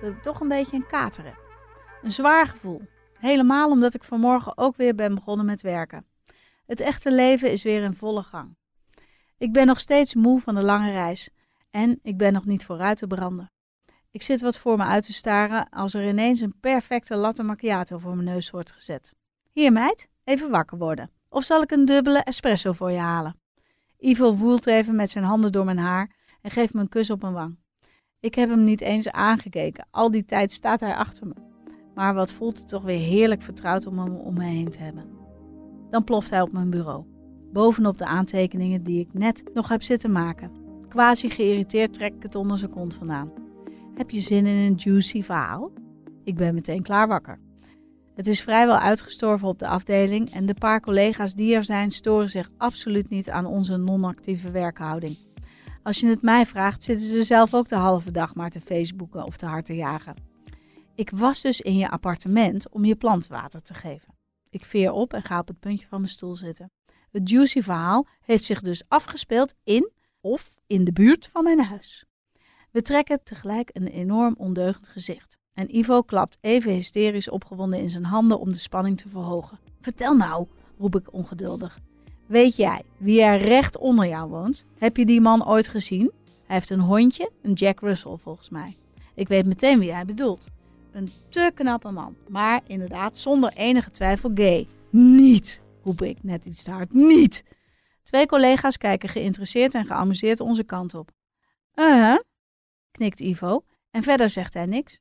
dat ik toch een beetje een kater heb. Een zwaar gevoel. Helemaal omdat ik vanmorgen ook weer ben begonnen met werken. Het echte leven is weer in volle gang. Ik ben nog steeds moe van de lange reis en ik ben nog niet vooruit te branden. Ik zit wat voor me uit te staren als er ineens een perfecte latte macchiato voor mijn neus wordt gezet. Hier meid, even wakker worden. Of zal ik een dubbele espresso voor je halen? Ivo woelt even met zijn handen door mijn haar en geeft me een kus op mijn wang. Ik heb hem niet eens aangekeken. Al die tijd staat hij achter me. Maar wat voelt het toch weer heerlijk vertrouwd om hem om me heen te hebben. Dan ploft hij op mijn bureau. Bovenop de aantekeningen die ik net nog heb zitten maken. Quasi geïrriteerd trek ik het onder zijn kont vandaan. Heb je zin in een juicy verhaal? Ik ben meteen klaar wakker. Het is vrijwel uitgestorven op de afdeling en de paar collega's die er zijn storen zich absoluut niet aan onze non-actieve werkhouding. Als je het mij vraagt, zitten ze zelf ook de halve dag maar te Facebooken of te hard te jagen. Ik was dus in je appartement om je plant water te geven. Ik veer op en ga op het puntje van mijn stoel zitten. Het juicy verhaal heeft zich dus afgespeeld in of in de buurt van mijn huis. We trekken tegelijk een enorm ondeugend gezicht. En Ivo klapt even hysterisch opgewonden in zijn handen om de spanning te verhogen. Vertel nou, roep ik ongeduldig. Weet jij wie er recht onder jou woont? Heb je die man ooit gezien? Hij heeft een hondje, een Jack Russell volgens mij. Ik weet meteen wie hij bedoelt. Een te knappe man, maar inderdaad zonder enige twijfel gay. Niet, roep ik net iets te hard. Niet! Twee collega's kijken geïnteresseerd en geamuseerd onze kant op. Uh -huh, knikt Ivo en verder zegt hij niks.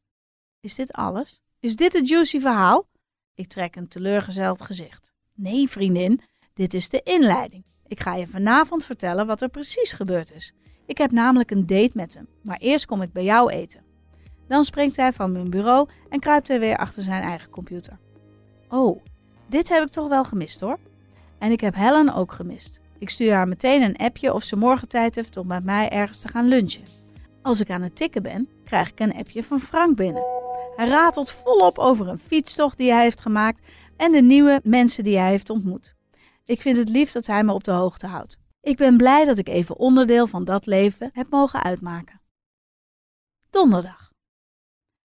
Is dit alles? Is dit het juicy verhaal? Ik trek een teleurgezeld gezicht. Nee, vriendin, dit is de inleiding. Ik ga je vanavond vertellen wat er precies gebeurd is. Ik heb namelijk een date met hem, maar eerst kom ik bij jou eten. Dan springt hij van mijn bureau en kruipt hij weer achter zijn eigen computer. Oh, dit heb ik toch wel gemist hoor. En ik heb Helen ook gemist. Ik stuur haar meteen een appje of ze morgen tijd heeft om met mij ergens te gaan lunchen. Als ik aan het tikken ben, krijg ik een appje van Frank binnen. Hij ratelt volop over een fietstocht die hij heeft gemaakt en de nieuwe mensen die hij heeft ontmoet. Ik vind het lief dat hij me op de hoogte houdt. Ik ben blij dat ik even onderdeel van dat leven heb mogen uitmaken. Donderdag.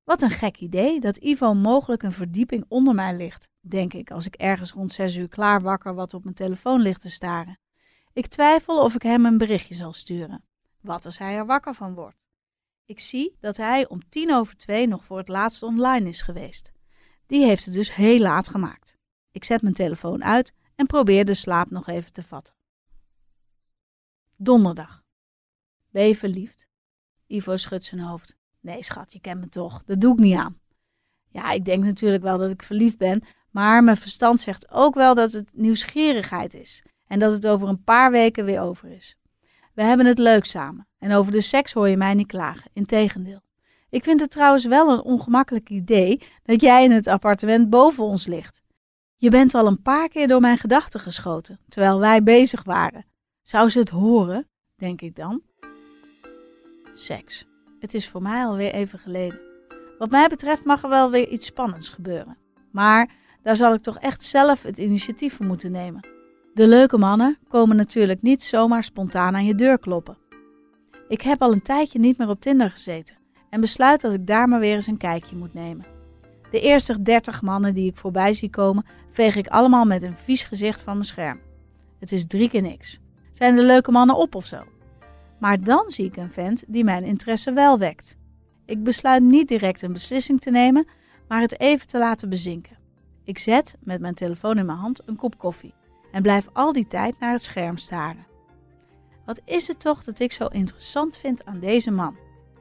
Wat een gek idee dat Ivo mogelijk een verdieping onder mij ligt, denk ik als ik ergens rond zes uur klaar wakker wat op mijn telefoon ligt te staren. Ik twijfel of ik hem een berichtje zal sturen. Wat als hij er wakker van wordt? Ik zie dat hij om tien over twee nog voor het laatst online is geweest. Die heeft het dus heel laat gemaakt. Ik zet mijn telefoon uit en probeer de slaap nog even te vatten. Donderdag. Ben je verliefd? Ivo schudt zijn hoofd. Nee, schat, je kent me toch. Dat doe ik niet aan. Ja, ik denk natuurlijk wel dat ik verliefd ben, maar mijn verstand zegt ook wel dat het nieuwsgierigheid is en dat het over een paar weken weer over is. We hebben het leuk samen en over de seks hoor je mij niet klagen, integendeel. Ik vind het trouwens wel een ongemakkelijk idee dat jij in het appartement boven ons ligt. Je bent al een paar keer door mijn gedachten geschoten, terwijl wij bezig waren. Zou ze het horen, denk ik dan? Seks. Het is voor mij alweer even geleden. Wat mij betreft mag er wel weer iets spannends gebeuren. Maar daar zal ik toch echt zelf het initiatief voor moeten nemen. De leuke mannen komen natuurlijk niet zomaar spontaan aan je deur kloppen. Ik heb al een tijdje niet meer op Tinder gezeten en besluit dat ik daar maar weer eens een kijkje moet nemen. De eerste 30 mannen die ik voorbij zie komen, veeg ik allemaal met een vies gezicht van mijn scherm. Het is drie keer niks. Zijn de leuke mannen op of zo? Maar dan zie ik een vent die mijn interesse wel wekt. Ik besluit niet direct een beslissing te nemen, maar het even te laten bezinken. Ik zet met mijn telefoon in mijn hand een kop koffie en blijf al die tijd naar het scherm staren. Wat is het toch dat ik zo interessant vind aan deze man?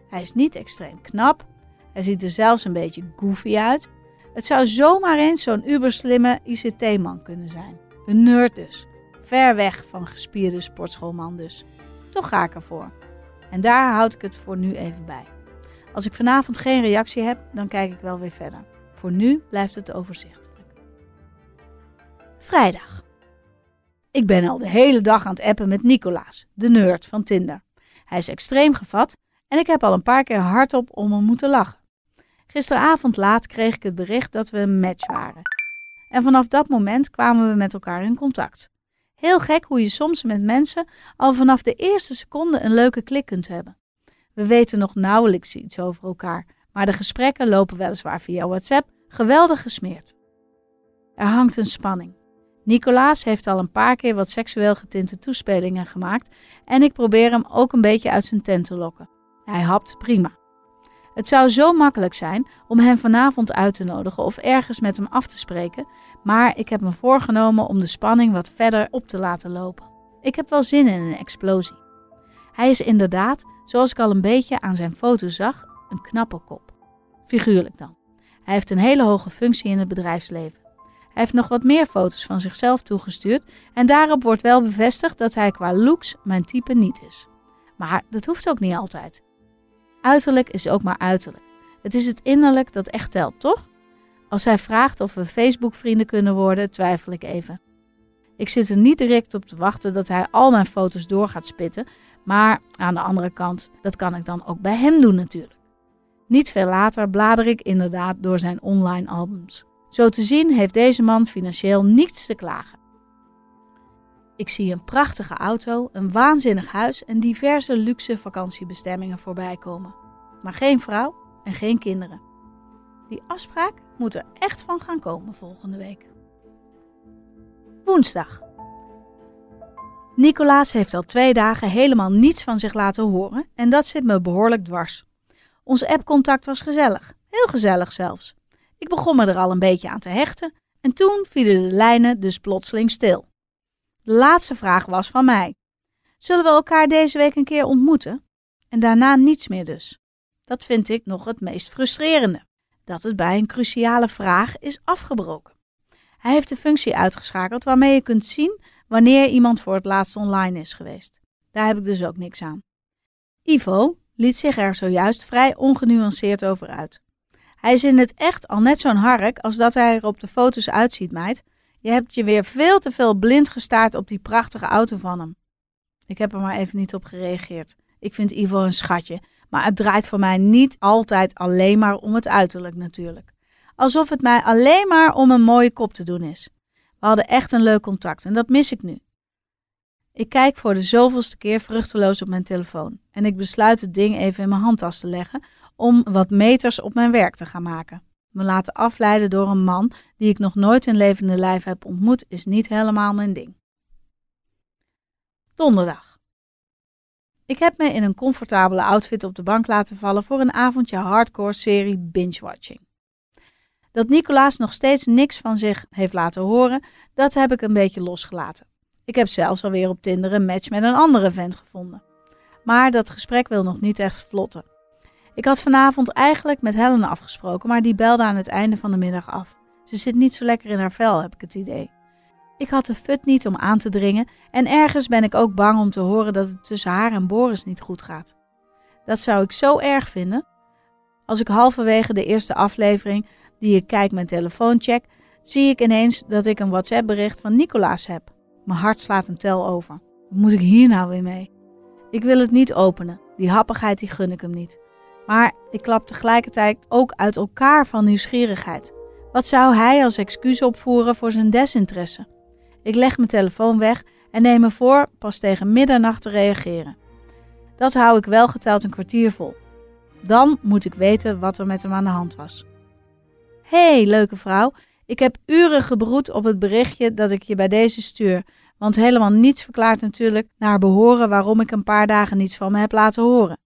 Hij is niet extreem knap, hij ziet er zelfs een beetje goofy uit. Het zou zomaar eens zo'n uberslimme ICT-man kunnen zijn. Een nerd dus. Ver weg van gespierde sportschoolman dus. Toch ga ik ervoor. En daar houd ik het voor nu even bij. Als ik vanavond geen reactie heb, dan kijk ik wel weer verder. Voor nu blijft het overzichtelijk. Vrijdag. Ik ben al de hele dag aan het appen met Nicolaas, de nerd van Tinder. Hij is extreem gevat en ik heb al een paar keer hardop om hem moeten lachen. Gisteravond laat kreeg ik het bericht dat we een match waren. En vanaf dat moment kwamen we met elkaar in contact. Heel gek hoe je soms met mensen al vanaf de eerste seconde een leuke klik kunt hebben. We weten nog nauwelijks iets over elkaar, maar de gesprekken lopen weliswaar via WhatsApp geweldig gesmeerd. Er hangt een spanning. Nicolaas heeft al een paar keer wat seksueel getinte toespelingen gemaakt en ik probeer hem ook een beetje uit zijn tent te lokken. Hij hapt prima. Het zou zo makkelijk zijn om hem vanavond uit te nodigen of ergens met hem af te spreken, maar ik heb me voorgenomen om de spanning wat verder op te laten lopen. Ik heb wel zin in een explosie. Hij is inderdaad, zoals ik al een beetje aan zijn foto zag, een knappe kop. Figuurlijk dan. Hij heeft een hele hoge functie in het bedrijfsleven. Hij heeft nog wat meer foto's van zichzelf toegestuurd en daarop wordt wel bevestigd dat hij qua looks mijn type niet is. Maar dat hoeft ook niet altijd. Uiterlijk is ook maar uiterlijk. Het is het innerlijk dat echt telt, toch? Als hij vraagt of we Facebook-vrienden kunnen worden, twijfel ik even. Ik zit er niet direct op te wachten dat hij al mijn foto's door gaat spitten, maar aan de andere kant, dat kan ik dan ook bij hem doen natuurlijk. Niet veel later blader ik inderdaad door zijn online albums. Zo te zien heeft deze man financieel niets te klagen. Ik zie een prachtige auto, een waanzinnig huis en diverse luxe vakantiebestemmingen voorbij komen. Maar geen vrouw en geen kinderen. Die afspraak moet er echt van gaan komen volgende week. Woensdag. Nicolaas heeft al twee dagen helemaal niets van zich laten horen en dat zit me behoorlijk dwars. Ons appcontact was gezellig, heel gezellig zelfs. Ik begon me er al een beetje aan te hechten en toen vielen de lijnen dus plotseling stil. De laatste vraag was van mij. Zullen we elkaar deze week een keer ontmoeten? En daarna niets meer dus. Dat vind ik nog het meest frustrerende. Dat het bij een cruciale vraag is afgebroken. Hij heeft de functie uitgeschakeld waarmee je kunt zien wanneer iemand voor het laatst online is geweest. Daar heb ik dus ook niks aan. Ivo liet zich er zojuist vrij ongenuanceerd over uit. Hij is in het echt al net zo'n hark als dat hij er op de foto's uitziet, meid. Je hebt je weer veel te veel blind gestaard op die prachtige auto van hem. Ik heb er maar even niet op gereageerd. Ik vind Ivo een schatje, maar het draait voor mij niet altijd alleen maar om het uiterlijk natuurlijk. Alsof het mij alleen maar om een mooie kop te doen is. We hadden echt een leuk contact en dat mis ik nu. Ik kijk voor de zoveelste keer vruchteloos op mijn telefoon en ik besluit het ding even in mijn handtas te leggen om wat meters op mijn werk te gaan maken. Me laten afleiden door een man die ik nog nooit in levende lijf heb ontmoet, is niet helemaal mijn ding. Donderdag. Ik heb me in een comfortabele outfit op de bank laten vallen voor een avondje hardcore serie binge-watching. Dat Nicolaas nog steeds niks van zich heeft laten horen, dat heb ik een beetje losgelaten. Ik heb zelfs alweer op Tinder een match met een andere vent gevonden. Maar dat gesprek wil nog niet echt vlotten. Ik had vanavond eigenlijk met Helen afgesproken, maar die belde aan het einde van de middag af. Ze zit niet zo lekker in haar vel, heb ik het idee. Ik had de fut niet om aan te dringen en ergens ben ik ook bang om te horen dat het tussen haar en Boris niet goed gaat. Dat zou ik zo erg vinden. Als ik halverwege de eerste aflevering, die ik kijk mijn telefoon check, zie ik ineens dat ik een WhatsApp bericht van Nicolaas heb. Mijn hart slaat een tel over. Wat moet ik hier nou weer mee? Ik wil het niet openen. Die happigheid die gun ik hem niet. Maar ik klap tegelijkertijd ook uit elkaar van nieuwsgierigheid. Wat zou hij als excuus opvoeren voor zijn desinteresse? Ik leg mijn telefoon weg en neem me voor pas tegen middernacht te reageren. Dat hou ik wel geteld een kwartier vol. Dan moet ik weten wat er met hem aan de hand was. hey, leuke vrouw. Ik heb uren gebroed op het berichtje dat ik je bij deze stuur. Want helemaal niets verklaart natuurlijk naar behoren waarom ik een paar dagen niets van me heb laten horen.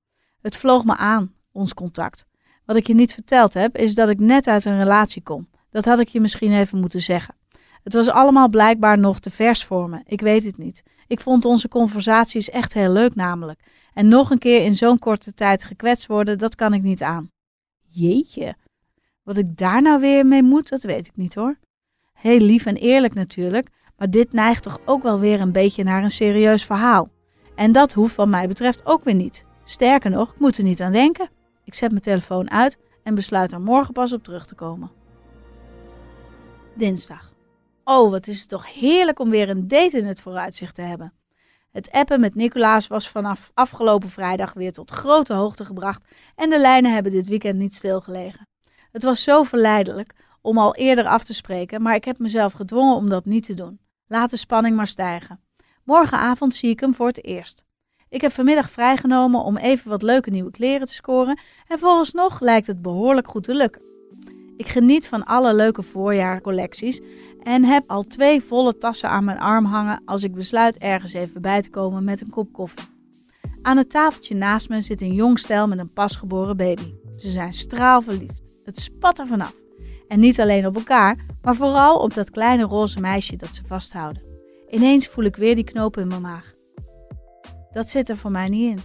Het vloog me aan, ons contact. Wat ik je niet verteld heb, is dat ik net uit een relatie kom. Dat had ik je misschien even moeten zeggen. Het was allemaal blijkbaar nog te vers voor me. Ik weet het niet. Ik vond onze conversaties echt heel leuk namelijk. En nog een keer in zo'n korte tijd gekwetst worden, dat kan ik niet aan. Jeetje. Wat ik daar nou weer mee moet, dat weet ik niet hoor. Heel lief en eerlijk natuurlijk, maar dit neigt toch ook wel weer een beetje naar een serieus verhaal. En dat hoeft wat mij betreft ook weer niet. Sterker nog, ik moet er niet aan denken. Ik zet mijn telefoon uit en besluit er morgen pas op terug te komen. Dinsdag. Oh, wat is het toch heerlijk om weer een date in het vooruitzicht te hebben. Het appen met Nicolaas was vanaf afgelopen vrijdag weer tot grote hoogte gebracht en de lijnen hebben dit weekend niet stilgelegen. Het was zo verleidelijk om al eerder af te spreken, maar ik heb mezelf gedwongen om dat niet te doen. Laat de spanning maar stijgen. Morgenavond zie ik hem voor het eerst. Ik heb vanmiddag vrijgenomen om even wat leuke nieuwe kleren te scoren en vooralsnog lijkt het behoorlijk goed te lukken. Ik geniet van alle leuke voorjaarcollecties en heb al twee volle tassen aan mijn arm hangen als ik besluit ergens even bij te komen met een kop koffie. Aan het tafeltje naast me zit een jong stel met een pasgeboren baby. Ze zijn straalverliefd. Het spat er vanaf. En niet alleen op elkaar, maar vooral op dat kleine roze meisje dat ze vasthouden. Ineens voel ik weer die knoop in mijn maag. Dat zit er voor mij niet in.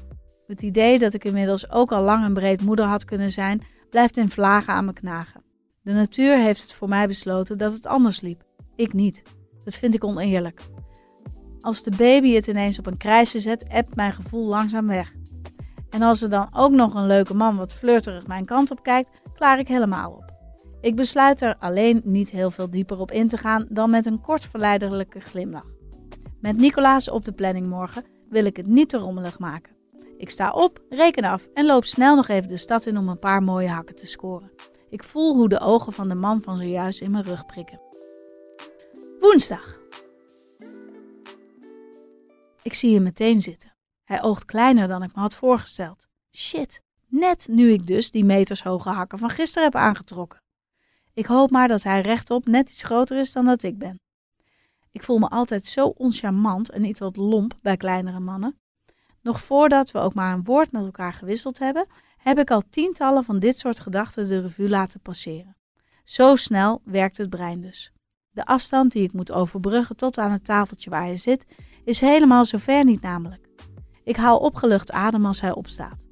Het idee dat ik inmiddels ook al lang en breed moeder had kunnen zijn, blijft in vlagen aan me knagen. De natuur heeft het voor mij besloten dat het anders liep. Ik niet. Dat vind ik oneerlijk. Als de baby het ineens op een krijsje zet, ebt mijn gevoel langzaam weg. En als er dan ook nog een leuke man wat flirterig mijn kant op kijkt, klaar ik helemaal op. Ik besluit er alleen niet heel veel dieper op in te gaan dan met een kort verleidelijke glimlach. Met Nicolaas op de planning morgen wil ik het niet te rommelig maken. Ik sta op, reken af en loop snel nog even de stad in om een paar mooie hakken te scoren. Ik voel hoe de ogen van de man van zojuist in mijn rug prikken. Woensdag. Ik zie hem meteen zitten. Hij oogt kleiner dan ik me had voorgesteld. Shit, net nu ik dus die metershoge hakken van gisteren heb aangetrokken. Ik hoop maar dat hij rechtop net iets groter is dan dat ik ben. Ik voel me altijd zo oncharmant en iets wat lomp bij kleinere mannen. Nog voordat we ook maar een woord met elkaar gewisseld hebben, heb ik al tientallen van dit soort gedachten de revue laten passeren. Zo snel werkt het brein dus. De afstand die ik moet overbruggen tot aan het tafeltje waar hij zit, is helemaal zover niet namelijk. Ik haal opgelucht adem als hij opstaat.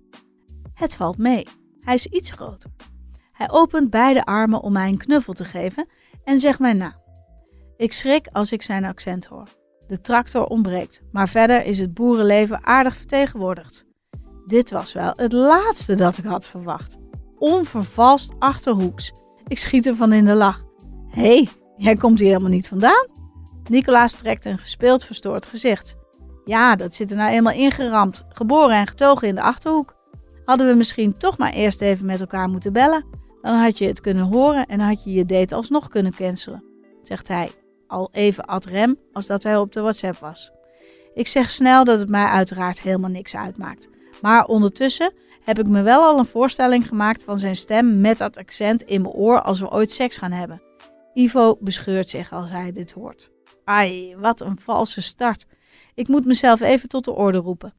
Het valt mee. Hij is iets groter. Hij opent beide armen om mij een knuffel te geven en zegt mij na. Ik schrik als ik zijn accent hoor. De tractor ontbreekt, maar verder is het boerenleven aardig vertegenwoordigd. Dit was wel het laatste dat ik had verwacht. Onvervalst achterhoeks. Ik schiet ervan in de lach. Hé, hey, jij komt hier helemaal niet vandaan? Nicolaas trekt een gespeeld verstoord gezicht. Ja, dat zit er nou eenmaal ingeramd, geboren en getogen in de achterhoek. Hadden we misschien toch maar eerst even met elkaar moeten bellen. Dan had je het kunnen horen en had je je date alsnog kunnen cancelen, zegt hij al even ad rem als dat hij op de WhatsApp was. Ik zeg snel dat het mij uiteraard helemaal niks uitmaakt. Maar ondertussen heb ik me wel al een voorstelling gemaakt van zijn stem met dat accent in mijn oor als we ooit seks gaan hebben. Ivo bescheurt zich als hij dit hoort. Ai, wat een valse start. Ik moet mezelf even tot de orde roepen.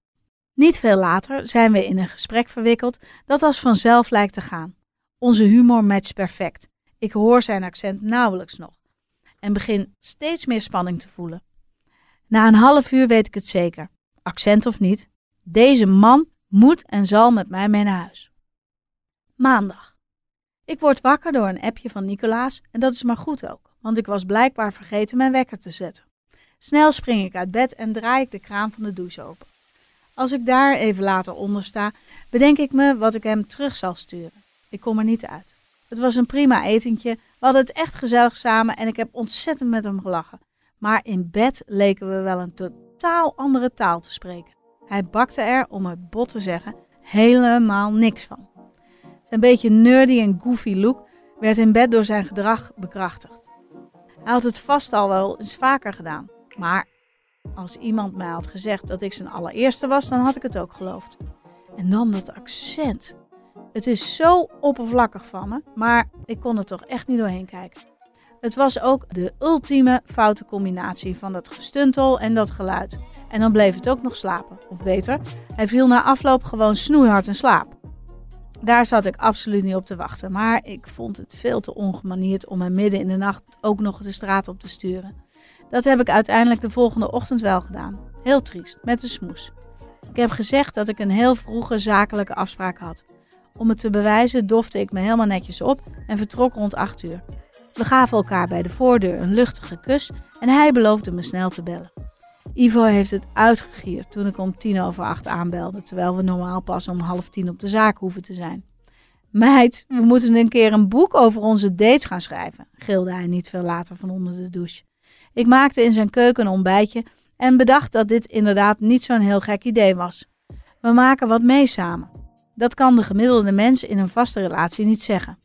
Niet veel later zijn we in een gesprek verwikkeld dat als vanzelf lijkt te gaan. Onze humor matcht perfect. Ik hoor zijn accent nauwelijks nog en begin steeds meer spanning te voelen. Na een half uur weet ik het zeker, accent of niet, deze man moet en zal met mij mee naar huis. Maandag. Ik word wakker door een appje van Nicolaas en dat is maar goed ook, want ik was blijkbaar vergeten mijn wekker te zetten. Snel spring ik uit bed en draai ik de kraan van de douche open. Als ik daar even later onder sta, bedenk ik me wat ik hem terug zal sturen. Ik kom er niet uit. Het was een prima etentje, we hadden het echt gezellig samen en ik heb ontzettend met hem gelachen. Maar in bed leken we wel een totaal andere taal te spreken. Hij bakte er, om het bot te zeggen, helemaal niks van. Zijn beetje nerdy en goofy look werd in bed door zijn gedrag bekrachtigd. Hij had het vast al wel eens vaker gedaan. Maar als iemand mij had gezegd dat ik zijn allereerste was, dan had ik het ook geloofd. En dan dat accent. Het is zo oppervlakkig van me, maar ik kon er toch echt niet doorheen kijken. Het was ook de ultieme foute combinatie van dat gestuntel en dat geluid. En dan bleef het ook nog slapen. Of beter, hij viel na afloop gewoon snoeihard in slaap. Daar zat ik absoluut niet op te wachten, maar ik vond het veel te ongemanierd om hem midden in de nacht ook nog de straat op te sturen. Dat heb ik uiteindelijk de volgende ochtend wel gedaan. Heel triest, met de smoes. Ik heb gezegd dat ik een heel vroege zakelijke afspraak had. Om het te bewijzen dofte ik me helemaal netjes op en vertrok rond 8 uur. We gaven elkaar bij de voordeur een luchtige kus en hij beloofde me snel te bellen. Ivo heeft het uitgegierd toen ik om tien over acht aanbelde, terwijl we normaal pas om half tien op de zaak hoeven te zijn. Meid, we moeten een keer een boek over onze dates gaan schrijven, gilde hij niet veel later van onder de douche. Ik maakte in zijn keuken een ontbijtje en bedacht dat dit inderdaad niet zo'n heel gek idee was. We maken wat mee samen. Dat kan de gemiddelde mens in een vaste relatie niet zeggen.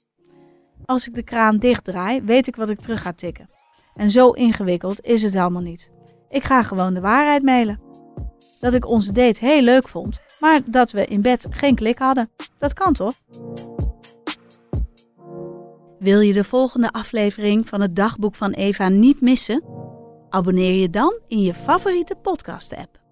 Als ik de kraan dichtdraai, weet ik wat ik terug ga tikken. En zo ingewikkeld is het helemaal niet. Ik ga gewoon de waarheid mailen. Dat ik onze date heel leuk vond, maar dat we in bed geen klik hadden. Dat kan toch? Wil je de volgende aflevering van het dagboek van Eva niet missen? Abonneer je dan in je favoriete podcast-app.